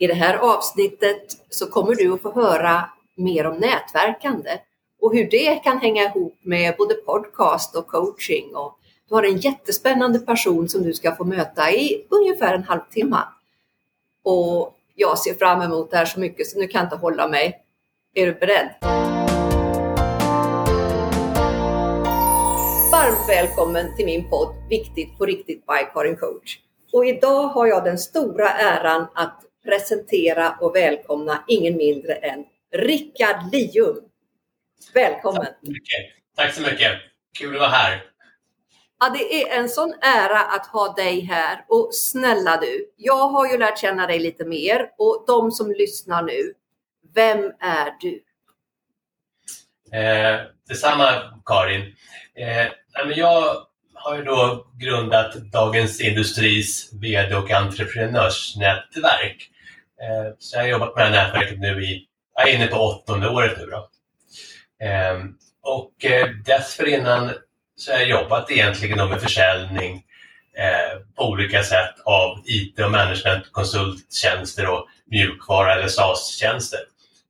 I det här avsnittet så kommer du att få höra mer om nätverkande och hur det kan hänga ihop med både podcast och coaching. Och du har en jättespännande person som du ska få möta i ungefär en halvtimme. Och jag ser fram emot det här så mycket så nu kan jag inte hålla mig. Är du beredd? Varmt välkommen till min podd Viktigt på riktigt by Karin Coach. Och idag har jag den stora äran att presentera och välkomna ingen mindre än Rickard Lium. Välkommen! Tack så mycket. Tack så mycket. Kul att vara här. Ja, det är en sån ära att ha dig här och snälla du, jag har ju lärt känna dig lite mer och de som lyssnar nu, vem är du? Eh, detsamma Karin. Eh, jag har ju då grundat Dagens Industris VD och entreprenörsnätverk. Eh, så jag har jobbat med det här nätverket nu i, jag är inne på åttonde året nu då. Ehm, och eh, dessförinnan så har jag jobbat egentligen med försäljning eh, på olika sätt av IT och management, konsulttjänster och mjukvara eller SaaS-tjänster.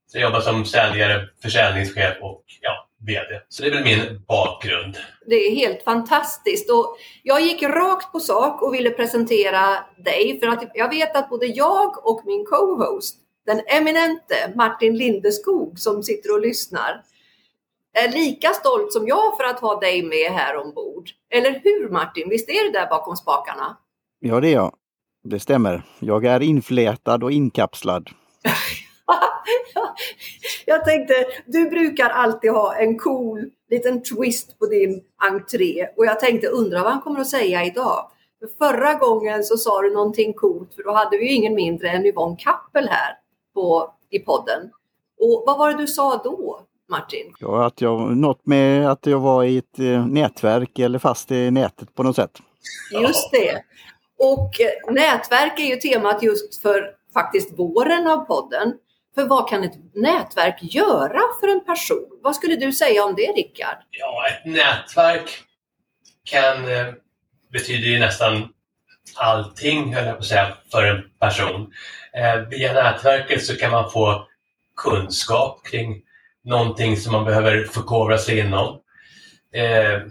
Så jag jobbar som säljare, försäljningschef och ja, VD. Så det är väl min bakgrund. Det är helt fantastiskt och jag gick rakt på sak och ville presentera dig för att jag vet att både jag och min co-host, den eminente Martin Lindeskog som sitter och lyssnar, är lika stolt som jag för att ha dig med här ombord. Eller hur Martin? Visst är det där bakom spakarna? Ja, det är jag. Det stämmer. Jag är inflätad och inkapslad. jag tänkte, du brukar alltid ha en cool liten twist på din entré och jag tänkte undra vad han kommer att säga idag. För förra gången så sa du någonting coolt för då hade vi ju ingen mindre än Yvonne Kappel här på, i podden. Och vad var det du sa då? Martin? Ja, att jag, något med att jag var i ett eh, nätverk eller fast i nätet på något sätt. Just det. Och eh, nätverk är ju temat just för faktiskt våren av podden. För vad kan ett nätverk göra för en person? Vad skulle du säga om det, Rickard? Ja, ett nätverk kan eh, betyder ju nästan allting, höll jag på att säga, för en person. Eh, via nätverket så kan man få kunskap kring någonting som man behöver förkovra sig inom. Eh,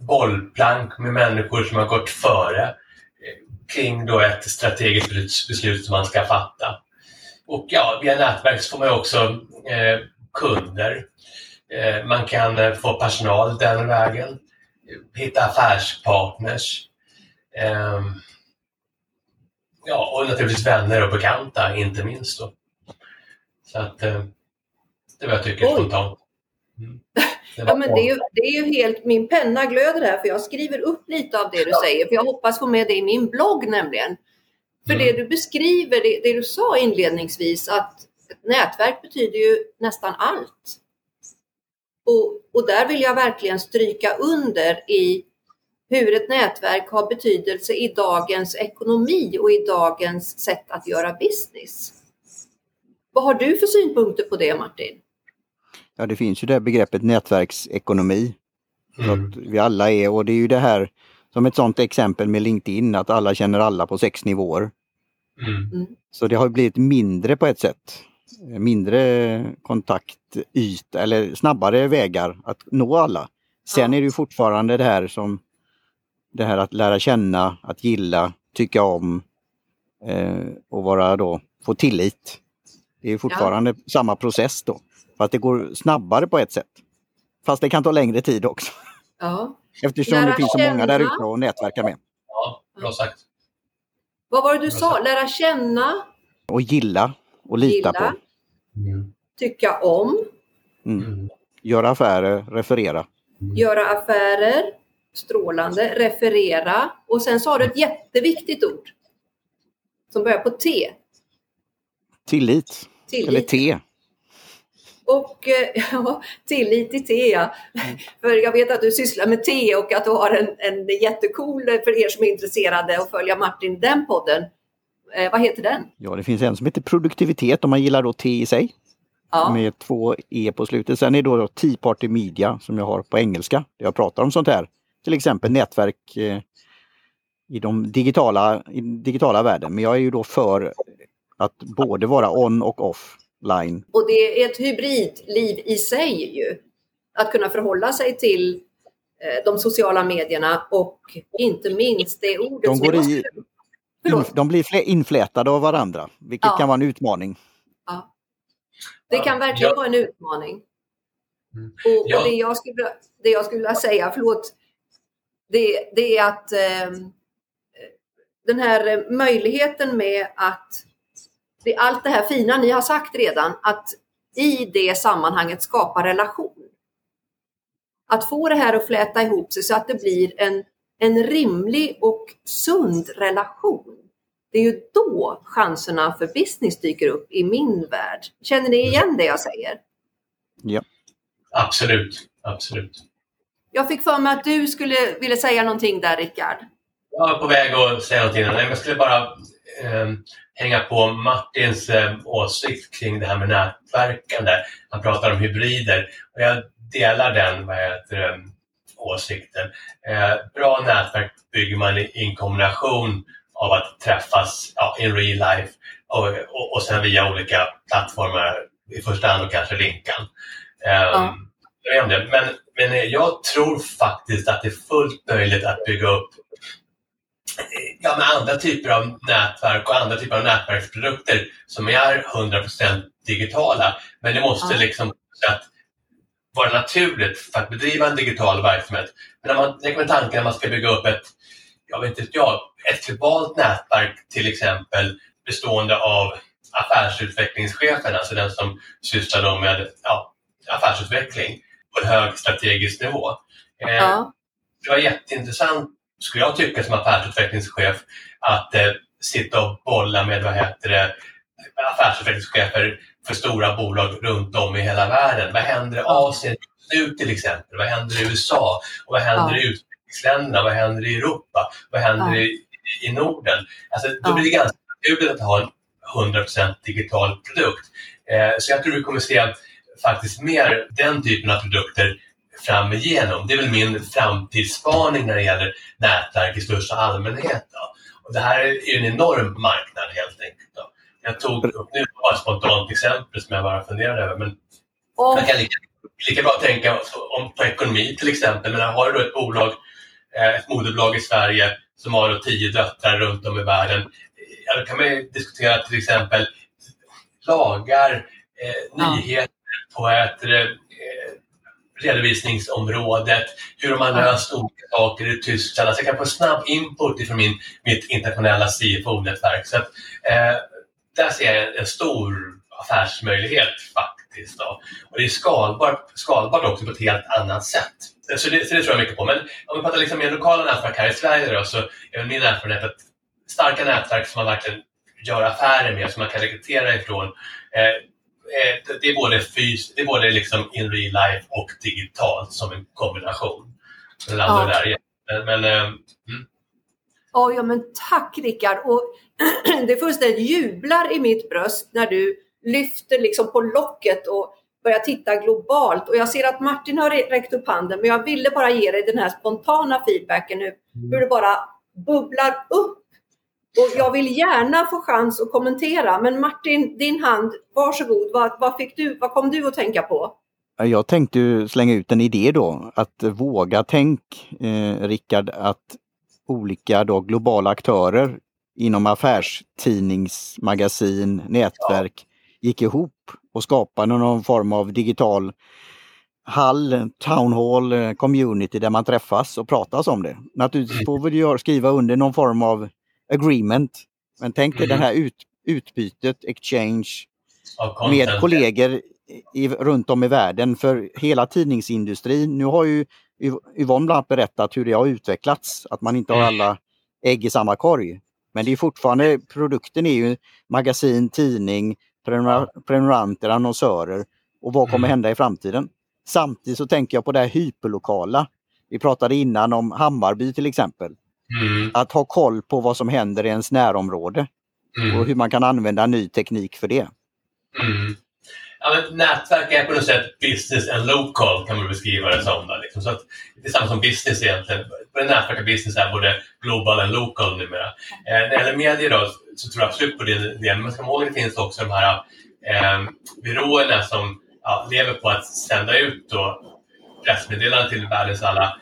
bollplank med människor som har gått före eh, kring då ett strategiskt beslut som man ska fatta. Och ja, via nätverk får man också eh, kunder. Eh, man kan eh, få personal den vägen. Hitta affärspartners. Ehm, ja, och naturligtvis vänner och bekanta, inte minst. Då. Så att eh, det är vad jag tycker Oj. spontant. Mm. Ja, men det är, ju, det är ju helt, min penna glöder här för jag skriver upp lite av det du säger för jag hoppas få med det i min blogg nämligen. För mm. det du beskriver, det, det, du sa inledningsvis, att ett nätverk betyder ju nästan allt. Och, och där vill jag verkligen stryka under i hur ett nätverk har betydelse i dagens ekonomi och i dagens sätt att göra business. Vad har du för synpunkter på det Martin? Ja, det finns ju det begreppet nätverksekonomi. Mm. Att vi alla är, och det är ju det här som ett sådant exempel med LinkedIn, att alla känner alla på sex nivåer. Mm. mm. Så det har blivit mindre på ett sätt. Mindre kontaktyta eller snabbare vägar att nå alla. Sen är det ju fortfarande det här som det här att lära känna, att gilla, tycka om eh, och vara då, få tillit. Det är fortfarande ja. samma process då. Fast det går snabbare på ett sätt. Fast det kan ta längre tid också. Ja. Eftersom lära det finns så känna. många där ute att nätverka med. Ja, bra sagt. Vad var det du sa? Lära känna? Och gilla och lita gilla. på. Mm. Tycka om? Mm. mm. Göra affärer, referera. Mm. Göra affärer, strålande, referera. Och sen sa du ett jätteviktigt ord som börjar på T. Tillit. Tillit. Eller T. Och eh, ja, tillit i te. Mm. För jag vet att du sysslar med te och att du har en, en jättecool, för er som är intresserade att följa Martin, den podden. Eh, vad heter den? Ja, det finns en som heter produktivitet om man gillar då te i sig. Ja. Med två E på slutet. Sen är det då Tea Party Media som jag har på engelska. Jag pratar om sånt här. Till exempel nätverk eh, i de digitala, i digitala världen. Men jag är ju då för Att både vara on och offline. Och det är ett hybridliv i sig ju. Att kunna förhålla sig till eh, de sociala medierna och inte minst det ordet de går i, De blir inflätade av varandra, vilket ja. kan vara en utmaning. Ja. Det kan verkligen ja. vara en utmaning. Mm. Och, ja. och, det, jag skulle, det jag skulle vilja säga, förlåt, det, det är att eh, den här möjligheten med att det, allt det här fina ni har sagt redan, att i det sammanhanget skapa relation. Att få det här att fläta ihop sig så att det blir en, en rimlig och sund relation. Det är ju då chanserna för business dyker upp i min värld. Känner ni igen det jag säger? Ja. Absolut, absolut. Jag fick för mig att du skulle vilja säga någonting där, Rickard. Jag är på väg att säga någonting. Jag skulle bara eh, hänga på Martins eh, åsikt kring det här med nätverkande. Han pratar om hybrider och jag delar den vad heter, åsikten. Eh, bra nätverk bygger man i en kombination av att träffas ja, in real life och, och, och sen via olika plattformar, i första hand och kanske Linkan. Ja. Men, men jag tror faktiskt att det är fullt möjligt att bygga upp ja, med andra typer av nätverk och andra typer av nätverksprodukter som är 100% digitala. Men det måste ja. liksom att vara naturligt för att bedriva en digital verksamhet. Men när man leker med tanken att man ska bygga upp ett, jag vet inte jag, ett globalt nätverk till exempel bestående av affärsutvecklingschefen, alltså den som sysslar med ja, affärsutveckling på en hög strategisk nivå. Eh, ja. Det var jätteintressant, skulle jag tycka som affärsutvecklingschef, att eh, sitta och bolla med vad heter det, affärsutvecklingschefer för stora bolag runt om i hela världen. Vad händer i Asien nu till exempel? Vad händer i USA? Och vad händer ja. i utvecklingsländerna? Vad händer i Europa? Vad händer ja. i, i Norden? Alltså, då ja. blir det ganska naturligt att ha en 100% digital produkt. Eh, så jag tror vi kommer se faktiskt mer den typen av produkter fram igenom. Det är väl min framtidsspaning när det gäller nätverk i största allmänhet. Då. Och det här är en enorm marknad helt enkelt. Då. Jag tog upp nu bara ett spontant exempel som jag bara funderade över. Men oh. man kan lika, lika bra tänka om, på ekonomi till exempel. Men har du då ett bolag, eh, ett moderbolag i Sverige som har då tio döttrar runt om i världen. Ja, då kan man diskutera till exempel lagar, eh, nyheter, på ett eh, redovisningsområdet, hur de har löst olika saker i Tyskland. Alltså jag kan få snabb input från min, mitt internationella CFO-nätverk. Så att, eh, där ser jag en stor affärsmöjlighet faktiskt. Då. Och det är skalbart, skalbart också på ett helt annat sätt. Så det, så det tror jag mycket på. Men om vi pratar liksom mer lokala nätverk här i Sverige då, så är min erfarenhet att starka nätverk som man verkligen gör affärer med, som man kan rekrytera ifrån, Eh, det är både, fys, det är både liksom in real life och digitalt som en kombination. Landar ja. där Men, men, eh, mm. ja, men tack Rickard! Och det fullständigt jublar i mitt bröst när du lyfter liksom på locket och börjar titta globalt. Och jag ser att Martin har räckt upp handen, men jag ville bara ge dig den här spontana feedbacken nu, hur det bara bubblar upp och jag vill gärna få chans att kommentera, men Martin, din hand, varsågod. Vad, vad, fick du, vad kom du att tänka på? Jag tänkte slänga ut en idé då, att våga tänk, eh, Rickard, att olika då globala aktörer inom affärstidningsmagasin, nätverk ja. gick ihop och skapade någon form av digital hall, town hall, eh, community där man träffas och pratas om det. Naturligtvis får vi skriva under någon form av agreement. Men tänk dig mm. det här ut, utbytet, exchange med kollegor i, runt om i världen för hela tidningsindustrin. Nu har ju Yvonne bland annat berättat hur det har utvecklats, att man inte har mm. alla ägg i samma korg. Men det är fortfarande, produkten är ju magasin, tidning, prenumeranter, annonsörer och vad kommer mm. hända i framtiden? Samtidigt så tänker jag på det här hyperlokala. Vi pratade innan om Hammarby till exempel. Mm. Att ha koll på vad som händer i ens närområde mm. och hur man kan använda ny teknik för det. Mm. ja, nätverk är på något sätt business and local kan man beskriva det som. Då, liksom. så att, det är samma som business egentligen. Både nätverk och business är både global and local numera. Eh, när det gäller medier då, så tror jag absolut på det. Men ska ihåg att det finns också de här eh, byråerna som ja, lever på att sända ut då pressmeddelanden till världens alla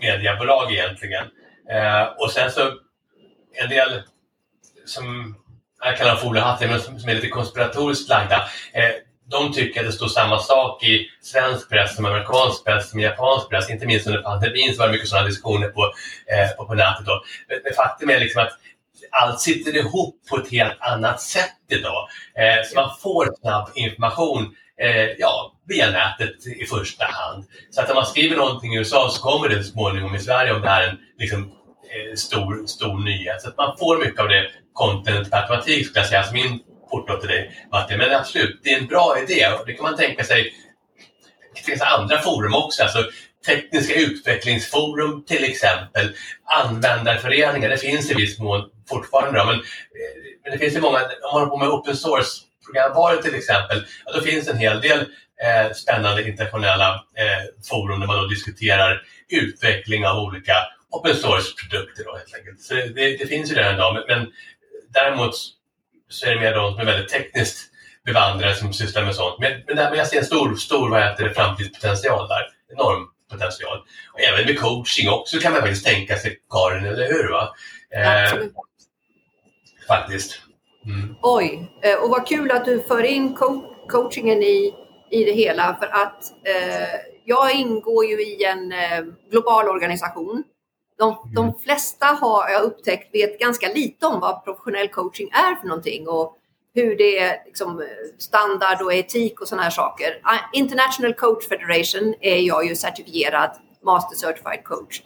mediebolag egentligen. Eh, och sen så en del som jag kallar foliehattar, men som är lite konspiratoriskt lagda. Eh, de tycker att det står samma sak i svensk press som amerikansk press som japansk press. Inte minst under pandemin så var det mycket sådana diskussioner på, eh, på, på nätet. Då. Men, men faktum är liksom att allt sitter ihop på ett helt annat sätt idag. Eh, så man får snabb information eh, ja, via nätet i första hand. Så att om man skriver någonting i USA så kommer det småningom i Sverige om det är en liksom, eh, stor, stor nyhet. Så att man får mycket av det content per automatik skulle jag säga, Alltså min porto till dig Martin. Men absolut, det är en bra idé och det kan man tänka sig. Det finns andra forum också. Alltså, Tekniska utvecklingsforum till exempel, användarföreningar, det finns i viss mån fortfarande. Men, eh, men det finns ju många, om man håller på med open source-programvaror till exempel, ja, då finns en hel del eh, spännande internationella eh, forum där man då diskuterar utveckling av olika open source-produkter. Då, helt enkelt. Så det, det finns ju redan idag, men, men däremot så är det mer de som är väldigt tekniskt bevandrade som sysslar med sånt. Men, men, där, men jag ser en stor, stor vad heter det, framtidspotential där. Enorm potential. Och även med coaching också kan man faktiskt tänka sig, Karin, eller hur? Va? Eh, faktiskt. Mm. Oj, eh, och vad kul att du för in co coachingen i, i det hela för att eh, jag ingår ju i en eh, global organisation. De, mm. de, flesta har jag upptäckt vet ganska lite om vad professionell coaching är för någonting och hur det är liksom, standard och etik och sådana här saker. International Coach Federation är jag ju certifierad Master Certified Coach.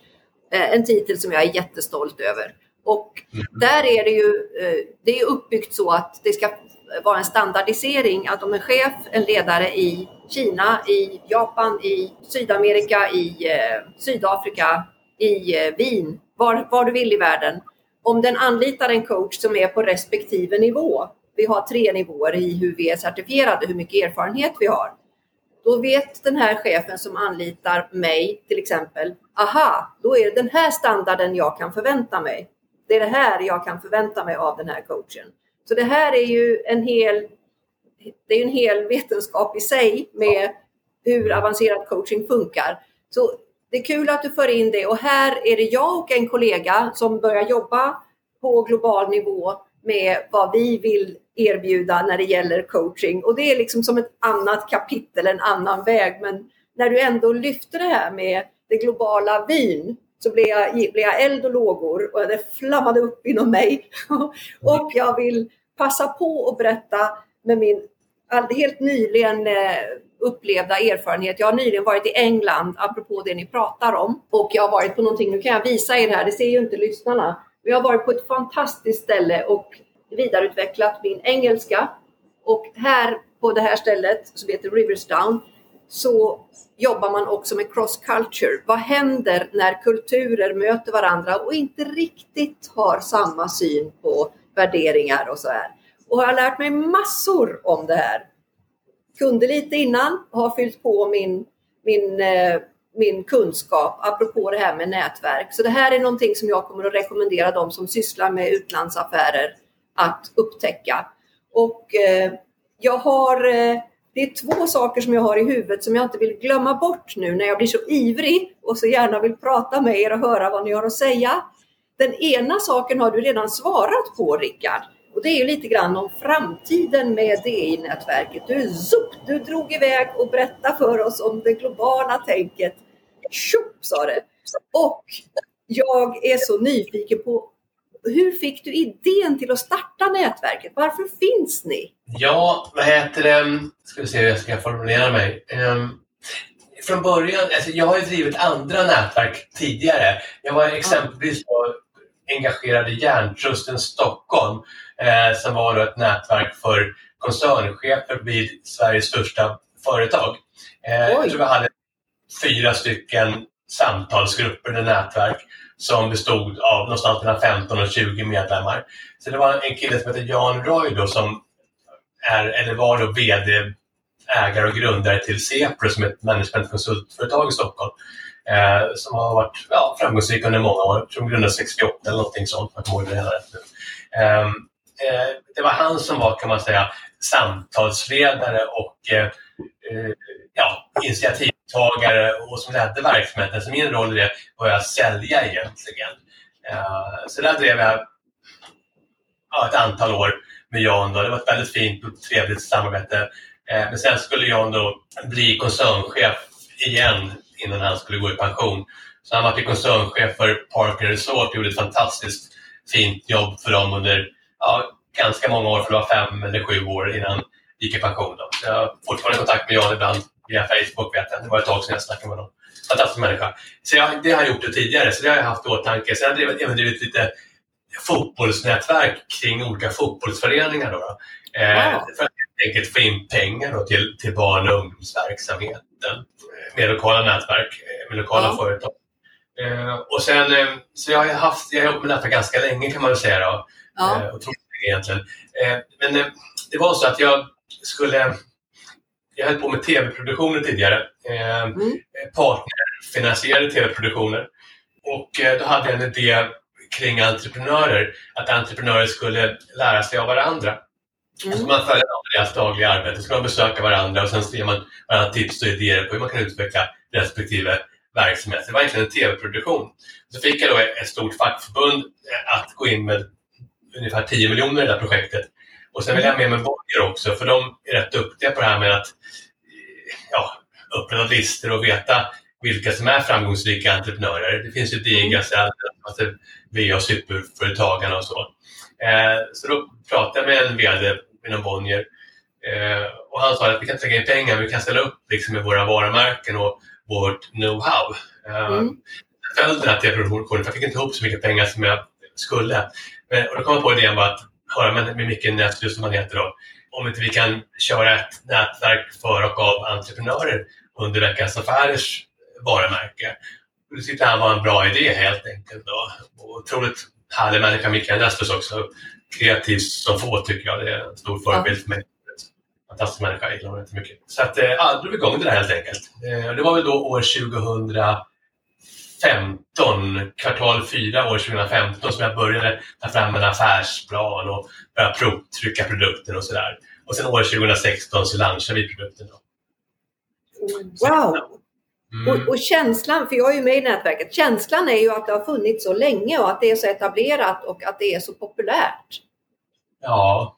Eh, en titel som jag är jättestolt över. Och mm. där är det ju eh, det är uppbyggt så att det ska vara en standardisering att om en chef, en ledare i Kina, i Japan, i Sydamerika, i eh, Sydafrika, i eh, Wien, var, var du vill i världen. Om den anlitar en coach som är på respektive nivå vi har tre nivåer i hur vi är certifierade, hur mycket erfarenhet vi har. Då vet den här chefen som anlitar mig till exempel, aha, då är det den här standarden jag kan förvänta mig. Det är det här jag kan förvänta mig av den här coachen. Så det här är ju en hel, det är en hel vetenskap i sig med hur avancerad coaching funkar. Så det är kul att du för in det och här är det jag och en kollega som börjar jobba på global nivå med vad vi vill erbjuda när det gäller coaching. Och det är liksom som ett annat kapitel, en annan väg. Men när du ändå lyfter det här med det globala vin så blev jag, blev jag eld och lågor och det flammade upp inom mig. och jag vill passa på att berätta med min helt nyligen eh, upplevda erfarenhet. Jag har nyligen varit i England, apropå det ni pratar om. Och jag har varit på någonting, nu kan jag visa er här, det ser ju inte lyssnarna. Jag har varit på ett fantastiskt ställe och vidareutvecklat min engelska. Och här på det här stället som heter Riversdown så jobbar man också med cross culture. Vad händer när kulturer möter varandra och inte riktigt har samma syn på värderingar och så här. Och jag har lärt mig massor om det här. Kunde lite innan, har fyllt på min, min eh, min kunskap apropå det här med nätverk. Så det här är någonting som jag kommer att rekommendera de som sysslar med utlandsaffärer att upptäcka. Och eh, jag har, eh, det är två saker som jag har i huvudet som jag inte vill glömma bort nu när jag blir så ivrig och så gärna vill prata med er och höra vad ni har att säga. Den ena saken har du redan svarat på Rickard. Och det är ju lite grann om framtiden med DI-nätverket. Du, zup, du drog iväg och berättade för oss om det globala tänket. Tjopp sa det! Och jag är så nyfiken på hur fick du idén till att starta nätverket? Varför finns ni? Ja, vad heter det? Ska vi se hur jag ska formulera mig. Um, från början, alltså jag har ju drivit andra nätverk tidigare. Jag var exempelvis engagerad i Hjärntrusten Stockholm eh, som var ett nätverk för koncernchefer vid Sveriges största företag. Eh, jag tror vi hade fyra stycken samtalsgrupper eller nätverk som bestod av någonstans mellan 15 och 20 medlemmar. Så det var en kille som heter Jan Roy då, som är, eller var då VD ägare och grundare till Sepro som är ett managementkonsultföretag i Stockholm. Eh, som har varit ja, framgångsrik under många år. Jag tror de grundades 68 eller någonting sånt, jag kommer ihåg det rätt nu. Eh, eh, det var han som var, kan man säga, samtalsledare och eh, eh, ja, initiativtagare och som ledde verksamheten. Så min roll i det var att sälja egentligen. Eh, så där drev jag ja, ett antal år med Jan. Då. Det var ett väldigt fint och trevligt samarbete. Eh, men sen skulle Jan då bli koncernchef igen innan han skulle gå i pension. Så han var koncernchef för Parker Resort och gjorde ett fantastiskt fint jobb för dem under ja, ganska många år, för det var fem eller sju år innan gick i pension. Då. Så jag har fortfarande kontakt med Jan ibland via Facebook. Vet jag. Det var ett tag sedan jag snackade med honom. Fantastisk människa. Så jag, det har jag gjort det tidigare, så det har jag haft i åtanke. Sen har jag även drivit lite fotbollsnätverk kring olika fotbollsföreningar. Då, då. Eh, wow. För att helt enkelt få in pengar då till, till barn och ungdomsverksamheten med lokala nätverk, eh, med lokala ja. företag. Eh, och sen, eh, så jag har haft, jag har jobbat med detta ganska länge kan man väl säga. Då. Ja. Eh, otroligt länge egentligen. Eh, men eh, det var så att jag skulle jag höll på med tv-produktioner tidigare. Eh, mm. Partnerfinansierade tv-produktioner. Och då hade jag en idé kring entreprenörer, att entreprenörer skulle lära sig av varandra. Mm. Alltså man följer deras dagliga arbete, så man besöka varandra och sen ser man varandra tips och idéer på hur man kan utveckla respektive verksamhet. Det var egentligen en tv-produktion. Så fick jag då ett stort fackförbund eh, att gå in med ungefär 10 miljoner i det här projektet. Och sen vill jag ha med mig Bonnier också, för de är rätt duktiga på det här med att ja, upprätta listor och veta vilka som är framgångsrika entreprenörer. Det finns ju digra alltså VA superföretagarna och så. Eh, så då pratade jag med en VD inom Bonnier eh, och han sa att vi kan lägga in pengar, vi kan ställa upp liksom, med våra varumärken och vårt know-how. Eh, mm. Jag följde den här tv-produktionen för jag fick inte ihop så mycket pengar som jag skulle. Men, och då kom jag på idén att höra med, med Micke Näslund som han heter då, om inte vi kan köra ett nätverk för och av entreprenörer under Veckans Affärers varumärke. Det tyckte han var en bra idé helt enkelt. Då. Och otroligt härlig människa, Mikael Näslös också. Kreativ som få tycker jag. Det är en stor förebild för mig. Fantastisk människa, jag gillar honom jättemycket. Så att, eh, ja, drog vi igång det där helt enkelt. Eh, det var väl då år 2000 2015, kvartal 4 år 2015 som jag började ta fram en affärsplan och börja provtrycka produkter och sådär. Och sen år 2016 så launchade vi produkten. Då. Wow! Mm. Och, och, känslan, för jag är ju med i nätverket, känslan är ju att det har funnits så länge och att det är så etablerat och att det är så populärt. Ja.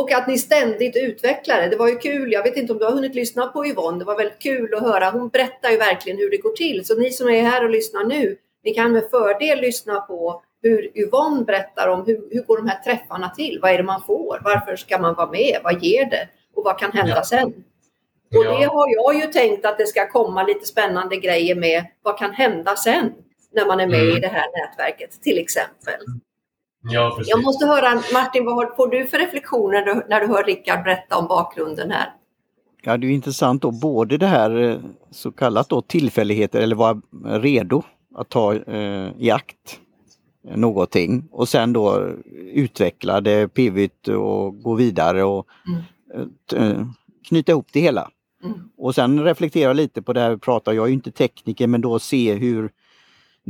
Och att ni ständigt utvecklar det. Det var ju kul, jag vet inte om du har hunnit lyssna på Yvonne, det var väldigt kul att höra. Hon berättar ju verkligen hur det går till. Så ni som är här och lyssnar nu, ni kan med fördel lyssna på hur Yvonne berättar om hur, hur går de här träffarna till? Vad är det man får? Varför ska man vara med? Vad ger det? Och vad kan hända ja. sen? Och ja. det har jag ju tänkt att det ska komma lite spännande grejer med. Vad kan hända sen när man är med mm. i det här nätverket till exempel? Ja, precis. Jag måste höra, Martin, vad får du för reflektioner när du hör Rickard berätta om bakgrunden här? Ja, det är intressant då, både det här eh, så kallat då tillfälligheter eller vara redo att ta eh, i akt någonting och sen då utveckla det pivoigt och gå vidare och mm. Eh, knyta ihop det hela. Mm. Och sen reflektera lite på det här vi pratar, jag är inte tekniker, men då se hur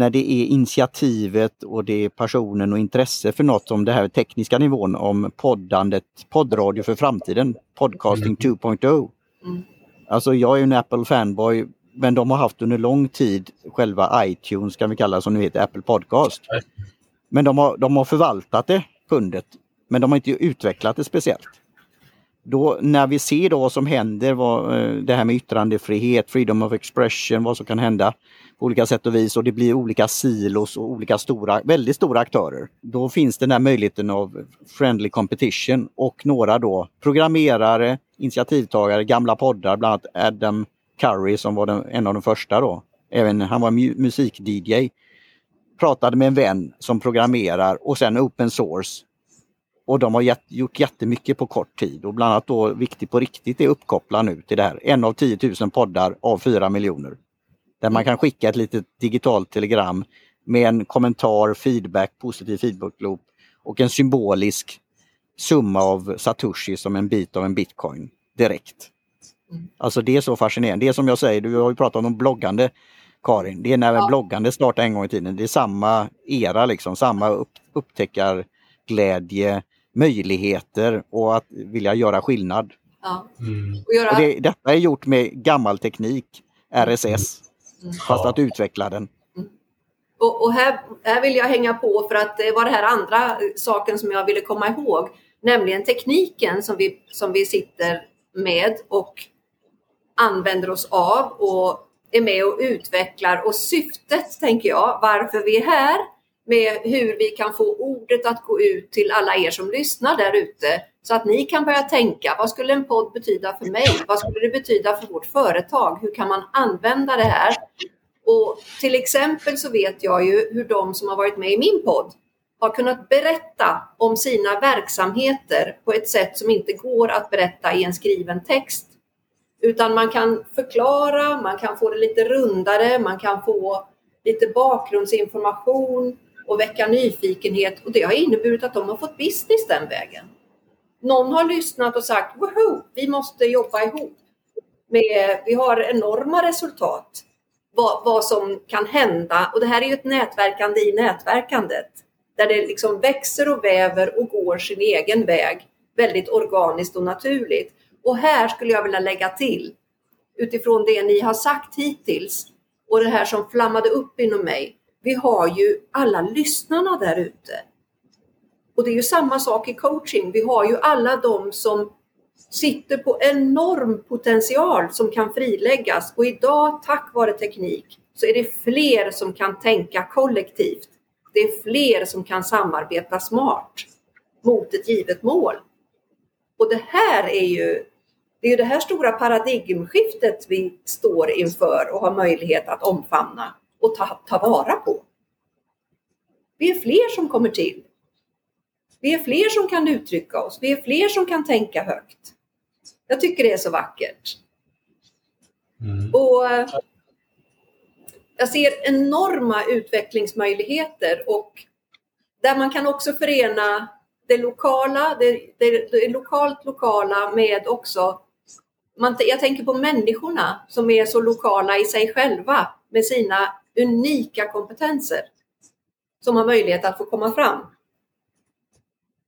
när det är initiativet och det är passionen och intresse för något om det här tekniska nivån om poddandet, poddradio för framtiden, podcasting mm. 2.0. Mm. Alltså jag är en Apple fanboy men de har haft under lång tid själva iTunes kan vi kalla som ni vet, Apple Podcast. Men de har, de har förvaltat det, pundet. Men de har inte utvecklat det speciellt. Då, när vi ser då vad som händer, vad, eh, det här med yttrandefrihet, freedom of expression, vad som kan hända på olika sätt och vis och det blir olika silos och olika stora, väldigt stora aktörer. Då finns den här möjligheten av friendly competition och några då programmerare, initiativtagare, gamla poddar, bland annat Adam Curry som var den, en av de första då. Även han var musik-DJ. Pratade med en vän som programmerar och sen open source och de har gjort jättemycket på kort tid och bland annat då Viktigt på riktigt är uppkopplad nu till det här. En av 10 000 poddar av 4 miljoner. Där man kan skicka ett litet digitalt telegram med en kommentar, feedback, positiv feedback-loop och en symbolisk summa av satoshi som en bit av en bitcoin direkt. Mm. Alltså det är så fascinerande. Det är som jag säger, du har ju pratat om bloggande Karin. Det är när ja. bloggande startade en gång i tiden. Det är samma era liksom, samma upp, upptäckarglädje, möjligheter och att vilja göra skillnad. Ja. Mm. Och göra... och det, detta är gjort med gammal teknik, RSS, mm. fast att utveckla den. Mm. Och, och, här, här vill jag hänga på för att det var det här andra saken som jag ville komma ihåg, nämligen tekniken som vi, som vi sitter med och använder oss av och är med och utvecklar. Och syftet, tänker jag, varför vi är här, med hur vi kan få ordet att gå ut till alla er som lyssnar där ute så att ni kan börja tänka, vad skulle en podd betyda för mig? Vad skulle det betyda för vårt företag? Hur kan man använda det här? Och till exempel så vet jag ju hur de som har varit med i min podd har kunnat berätta om sina verksamheter på ett sätt som inte går att berätta i en skriven text. Utan man kan förklara, man kan få det lite rundare, man kan få lite bakgrundsinformation och väcka nyfikenhet och det har inneburit att de har fått business den vägen. Någon har lyssnat och sagt Woho, vi måste jobba ihop. Med, vi har enorma resultat. Vad, vad som kan hända och det här är ju ett nätverkande i nätverkandet där det liksom växer och väver och går sin egen väg väldigt organiskt och naturligt. Och här skulle jag vilja lägga till utifrån det ni har sagt hittills och det här som flammade upp inom mig. Vi har ju alla lyssnarna där ute. Och det är ju samma sak i coaching. Vi har ju alla de som sitter på enorm potential som kan friläggas och idag tack vare teknik så är det fler som kan tänka kollektivt. Det är fler som kan samarbeta smart mot ett givet mål. Och det här är ju det är ju det här stora paradigmskiftet vi står inför och har möjlighet att omfamna och ta, ta vara på. Vi är fler som kommer till. Vi är fler som kan uttrycka oss. Vi är fler som kan tänka högt. Jag tycker det är så vackert. Mm. Och jag ser enorma utvecklingsmöjligheter och där man kan också förena det lokala, det, det, det lokalt lokala med också man, jag tänker på människorna som är så lokala i sig själva med sina unika kompetenser som har möjlighet att få komma fram.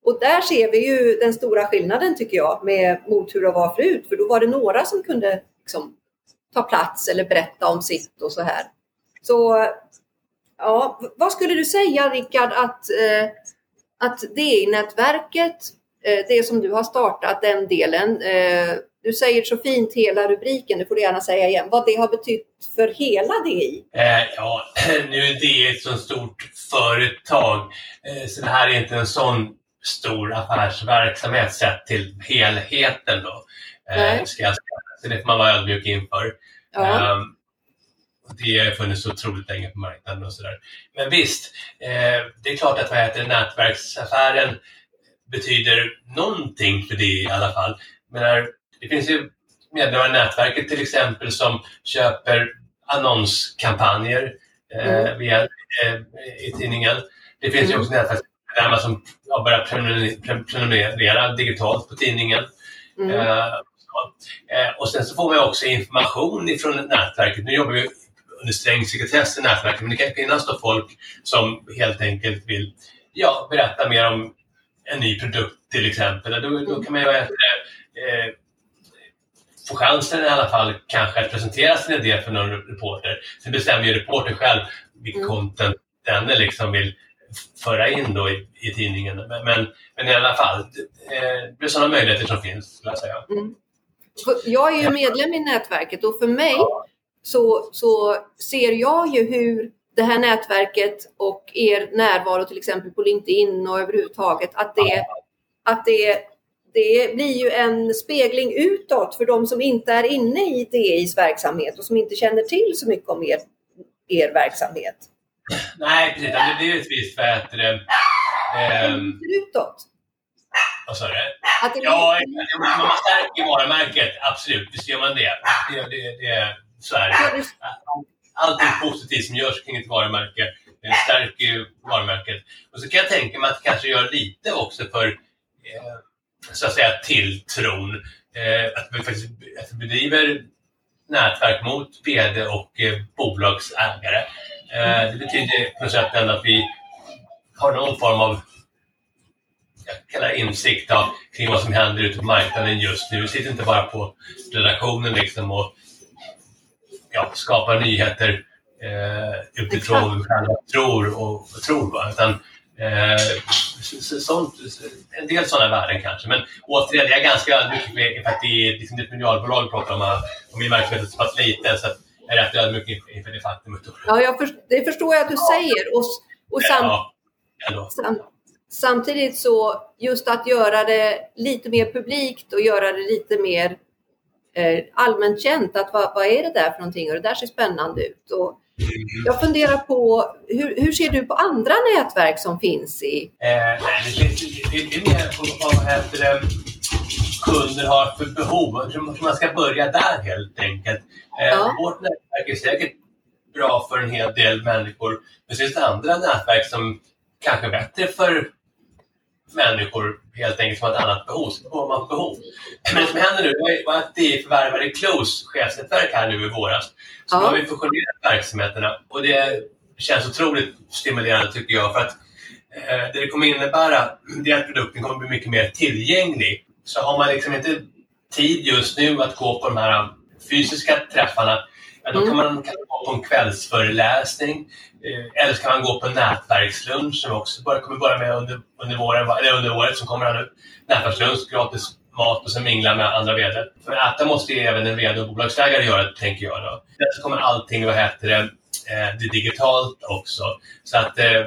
Och där ser vi ju den stora skillnaden tycker jag med, mot hur det var förut. För då var det några som kunde liksom, ta plats eller berätta om sitt och så här. Så ja, vad skulle du säga Rickard att, eh, att DI-nätverket, eh, det som du har startat, den delen, eh, du säger så fint hela rubriken, det får du gärna säga igen, vad det har betytt för hela DI? Eh, ja, nu är DI ett så stort företag eh, så det här är inte en sån stor affärsverksamhet sett till helheten då. Eh, ska jag säga. Så det får man vara ödmjuk inför. Ja. Um, det har funnits otroligt länge på marknaden och sådär. Men visst, eh, det är klart att vad heter, nätverksaffären betyder någonting för det i alla fall. Men det finns ju medlemmar i nätverket till exempel som köper annonskampanjer eh, mm. via, eh, i tidningen. Det finns mm. ju också nätverksmedlemmar som har börjat prenumerera digitalt på tidningen. Mm. Eh, eh, och sen så får man också information ifrån nätverket. Nu jobbar vi under sträng sekretess i nätverket, men det kan finnas då folk som helt enkelt vill ja, berätta mer om en ny produkt till exempel. Då, då mm. kan man ju eh, få chansen i alla fall kanske att presentera sin idé för någon reporter. Sen bestämmer ju reporter själv vilket mm. content denne liksom vill föra in då i, i tidningen. Men, men, men, i alla fall, eh, det är sådana möjligheter som finns, skulle jag säga. Mm. Jag är ju medlem i nätverket och för mig så, så ser jag ju hur det här nätverket och er närvaro till exempel på LinkedIn och överhuvudtaget, att det, att det det blir ju en spegling utåt för de som inte är inne i DIs verksamhet och som inte känner till så mycket om er, er verksamhet. Nej, precis. Det blir ju ett visst vad heter det? Ähm, utåt. Vad sa du? Ja, man stärker varumärket. Absolut, visst gör man det. det, det, det så är det. Allting positivt som görs kring ett varumärke stärker ju varumärket. Och så kan jag tänka mig att det kanske gör lite också för eh, så att säga tilltron eh, att vi faktiskt att vi bedriver nätverk mot VD och eh, bolagsägare. Eh, det betyder på något sätt att vi har någon form av jag kallar insikt av, kring vad som händer ute på marknaden just nu. Vi sitter inte bara på redaktionen liksom och ja, skapar nyheter eh, utifrån vad vi själva tror och, och tror. Va? Utan, eh, sånt, en del sådana värden kanske. Men återigen, jag är ganska ödmjuk för att det är liksom ett miljardbolag vi pratar om och min verksamhet är så pass liten. Så jag är rätt ödmjuk inför det faktumet. Ja, jag först, det förstår jag att du säger. Och, och sam, ja, sam, samtidigt så just att göra det lite mer publikt och göra det lite mer eh, allmänt känt att vad, vad, är det där för någonting och det där ser spännande ut. Och jag funderar på, hur, hur ser du på andra nätverk som finns i? Eh, det, det, det, är mer på vad heter kunder har för behov, man ska börja där helt enkelt. Eh, ja. Vårt nätverk är säkert bra för en hel del människor, men så finns det andra nätverk som kanske är bättre för människor helt enkelt som har ett annat behov. Så man behov. Men det som händer nu var att DI förvärvade Close chefsnätverk här nu i våras. Så ja. har vi fusionerat verksamheterna och det känns otroligt stimulerande tycker jag. För att eh, det det kommer innebära det är att produkten kommer bli mycket mer tillgänglig. Så har man liksom inte tid just nu att gå på de här fysiska träffarna Ja, då kan man kan gå på en kvällsföreläsning eh, eller så kan man gå på en nätverkslunch som också bara, kommer börja med under, under, våren, eller under året som kommer här nu. Nätverkslunch, gratis mat och sen mingla med andra vd. För äta måste ju även en vd och bolagsägare göra, tänker jag. Då. Så kommer allting, vad heter det, eh, det digitalt också. Så att eh,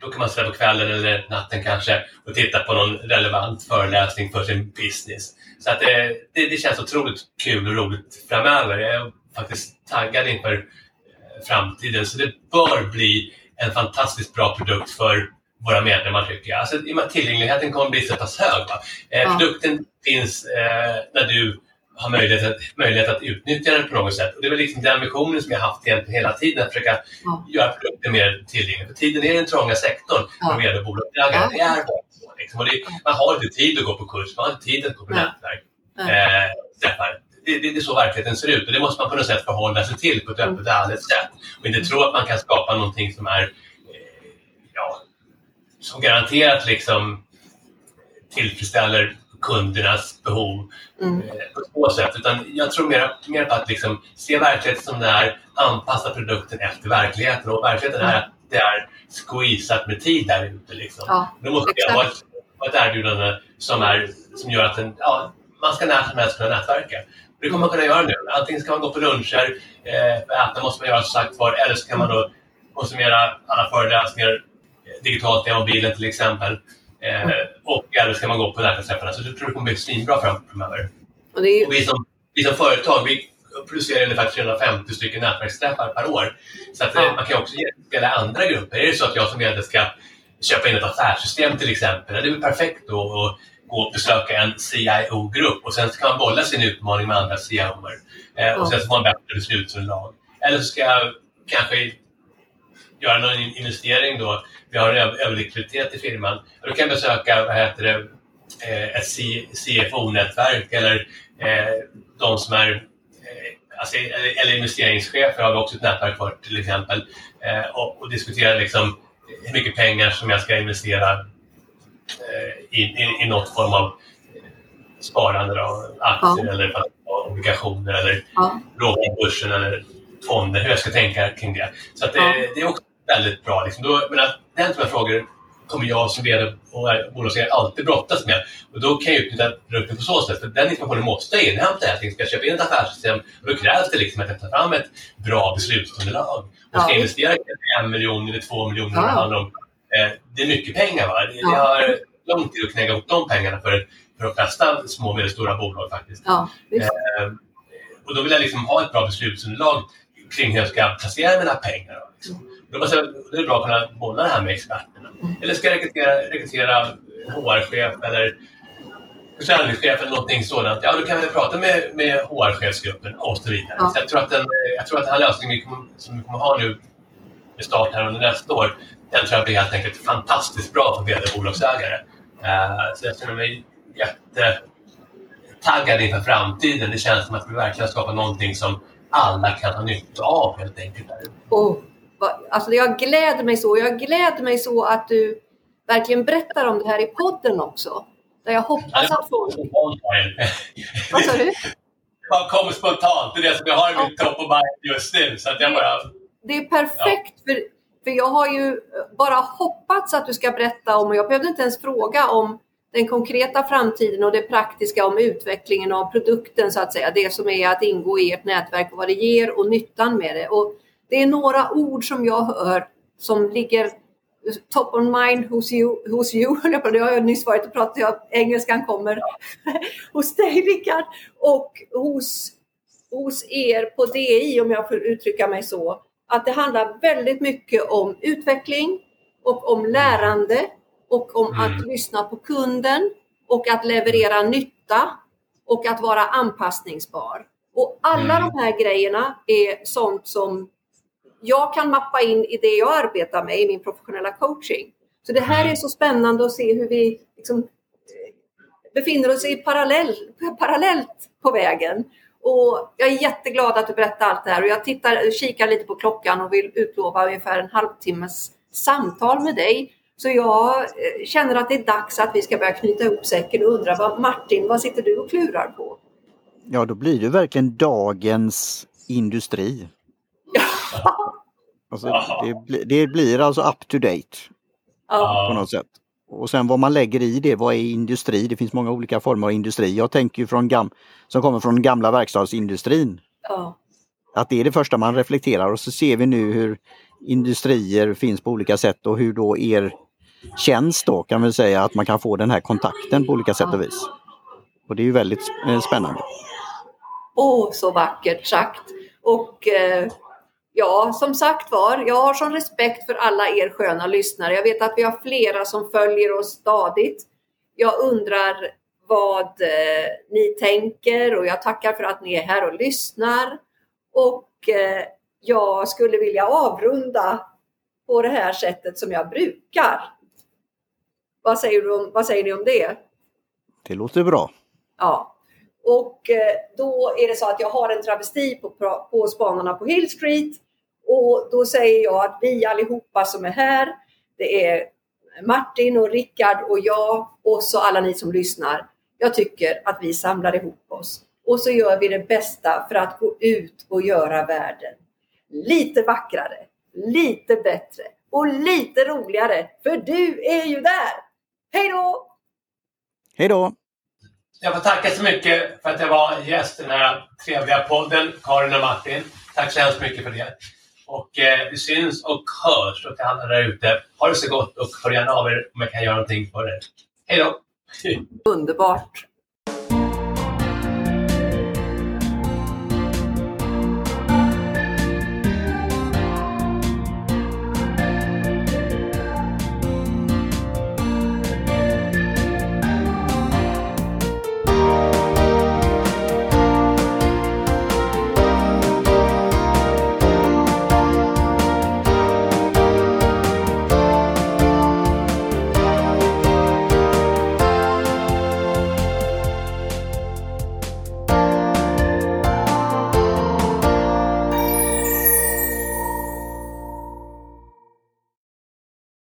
då kan man sitta på kvällen eller natten kanske och titta på någon relevant föreläsning för sin business. Så att det, det, det känns otroligt kul och roligt framöver. Faktiskt taggad inför eh, framtiden. Så det bör bli en fantastiskt bra produkt för våra medlemmar tycker jag. Alltså, tillgängligheten kommer bli så pass hög. Eh, ja. Produkten finns eh, när du har möjlighet att, möjlighet att utnyttja den på något sätt. Och det är väl liksom den visionen som jag haft hela tiden, att försöka ja. göra produkten mer tillgänglig. För tiden är den trånga sektorn ja. för vd och bolagsägare. Ja. Det är. Liksom. Och det, man har inte tid att gå på kurs, man har inte tid att gå på nätverk. Eh, träffar det, det, är så verkligheten ser ut och det måste man på något sätt förhålla sig till på ett öppet och ärligt sätt. Och inte tro att man kan skapa någonting som är eh, ja, som garanterat liksom tillfredsställer kundernas behov mm. Eh, på så sätt. Utan jag tror mer, mer på att liksom se verkligheten som det är, anpassa produkten efter verkligheten. Och verkligheten är att det är squeezat med tid där ute. Liksom. Ja, Då måste det vara ett, ett erbjudande som, är, som gör att en, ja, man ska när som helst kunna nätverka. Det kommer man kunna göra nu. Antingen ska man gå på luncher, eh, äta måste man göra som sagt var, eller så kan man då konsumera alla föreläsningar eh, digitalt via mobilen till exempel. Eh, och eller ska man gå på nätverksträffarna. Så jag tror det kommer bli svinbra framöver. Och, är... och vi, som, vi som företag, vi producerar ungefär 350 stycken nätverksträffar per år. Så att, eh, ja. man kan också spela andra grupper. Är det så att jag som VD ska köpa in ett affärssystem till exempel, det är väl perfekt då att gå och besöka en CIO-grupp och sen kan man bolla sin utmaning med andra CIO-er. Eh, och sen så får man bättre beslutsunderlag. Eller så ska jag kanske göra någon investering då. Vi har en överlikviditet i firman. Då kan jag besöka vad heter det, eh, ett CFO-nätverk eller eh, de som är eh, alltså, eller investeringschefer har vi också ett nätverk för till exempel eh, och, och diskutera liksom hur mycket pengar som jag ska investera i, i, i något form av sparande, då, aktier ja. eller obligationer eller ja. börsen eller fonder, hur jag ska tänka kring det. Så det, ja. det är också väldigt bra. Liksom. Då, men att, den typen av frågor kommer jag som vd och bolagsägare alltid brottas med. Och då kan jag utnyttja produkten på så sätt. För den informationen måste jag inhämta. Jag ska köpa in ett affärssystem och då krävs det liksom att jag tar fram ett bra beslutsunderlag. Och ska jag investera en miljon eller två miljoner, ja. Eh, det är mycket pengar. Va? Det, ja. har lång tid att knäcka ihop de pengarna för, för de flesta små och medelstora bolag faktiskt. Ja, eh, och då vill jag liksom ha ett bra beslutsunderlag kring hur jag ska placera mina pengar. Liksom. Mm. Då måste jag, det är bra att kunna bolla det här med experterna. Mm. Eller ska jag rekrytera, rekrytera HR-chef eller försäljningschef eller någonting sådant, ja då kan vi prata med, med HR-chefsgruppen och så vidare. Ja. Så jag, tror att den, jag tror att den här lösningen som vi kommer ha nu med start här under nästa år, den tror jag blir helt enkelt fantastiskt bra för vd bolagsägare. Uh, så jag känner mig jätte taggad inför framtiden. Det känns som att vi verkligen skapar någonting som alla kan ha nytta av helt enkelt. Oh, alltså jag gläder mig så. Jag gläder mig så att du verkligen berättar om det här i podden också. Där jag hoppas att folk... Vad sa du? Det kom spontant. Det är det som jag har i mitt top of mind just nu. Så att jag bara... Det är perfekt. Ja. För, för jag har ju bara hoppats att du ska berätta om, och jag behövde inte ens fråga om den konkreta framtiden och det praktiska om utvecklingen av produkten så att säga. Det som är att ingå i ert nätverk och vad det ger och nyttan med det. Och det är några ord som jag hör som ligger top on mind hos you, hos you. Det har jag nyss varit och pratat engelskan kommer hos dig Rickard. Och hos, hos er på DI om jag får uttrycka mig så. Att det handlar väldigt mycket om utveckling och om lärande och om mm. att lyssna på kunden och att leverera nytta och att vara anpassningsbar. Och alla mm. de här grejerna är sånt som jag kan mappa in i det jag arbetar med i min professionella coaching. Så det här mm. är så spännande att se hur vi liksom eh, befinner oss i parallell, parallellt på vägen. Och jag är jätteglad att du berättar allt det här och jag tittar, kikar lite på klockan och vill utlova ungefär en halvtimmes samtal med dig. Så jag eh, känner att det är dags att vi ska börja knyta ihop säcken och undra vad Martin, vad sitter du och klurar på? Ja, då blir det verkligen dagens industri. Alltså, det, det, blir alltså up to date. Ja. På något sätt. Och sen vad man lägger i det, vad är industri? Det finns många olika former av industri. Jag tänker från gam som kommer från gamla verkstadsindustrin. Ja. Att det är det första man reflekterar och så ser vi nu hur industrier finns på olika sätt och hur då er tjänst då kan vi säga att man kan få den här kontakten på olika sätt och vis. Och det är ju väldigt eh, spännande. Åh, oh, så vackert sagt! Och eh, Ja, som sagt var, jag har sån respekt för alla er sköna lyssnare. Jag vet att vi har flera som följer oss stadigt. Jag undrar vad eh, ni tänker och jag tackar för att ni är här och lyssnar. Och eh, jag skulle vilja avrunda på det här sättet som jag brukar. Vad säger, du om, vad säger ni om det? Det låter bra. Ja. Och eh, då är det så att jag har en travesti på, på Spanarna på Hill Street och då säger jag att vi allihopa som är här, det är Martin och Rickard och jag och så alla ni som lyssnar. Jag tycker att vi samlar ihop oss och så gör vi det bästa för att gå ut och göra världen lite vackrare, lite bättre och lite roligare. För du är ju där! Hej då! Hej då! Jag får tacka så mycket för att jag var gäst i den här trevliga podden, Karin och Martin. Tack så hemskt mycket för det. Och eh, vi syns och hörs och till alla där ute. Ha det så gott och hör gärna av er om jag kan göra någonting för er. Hej då! Underbart!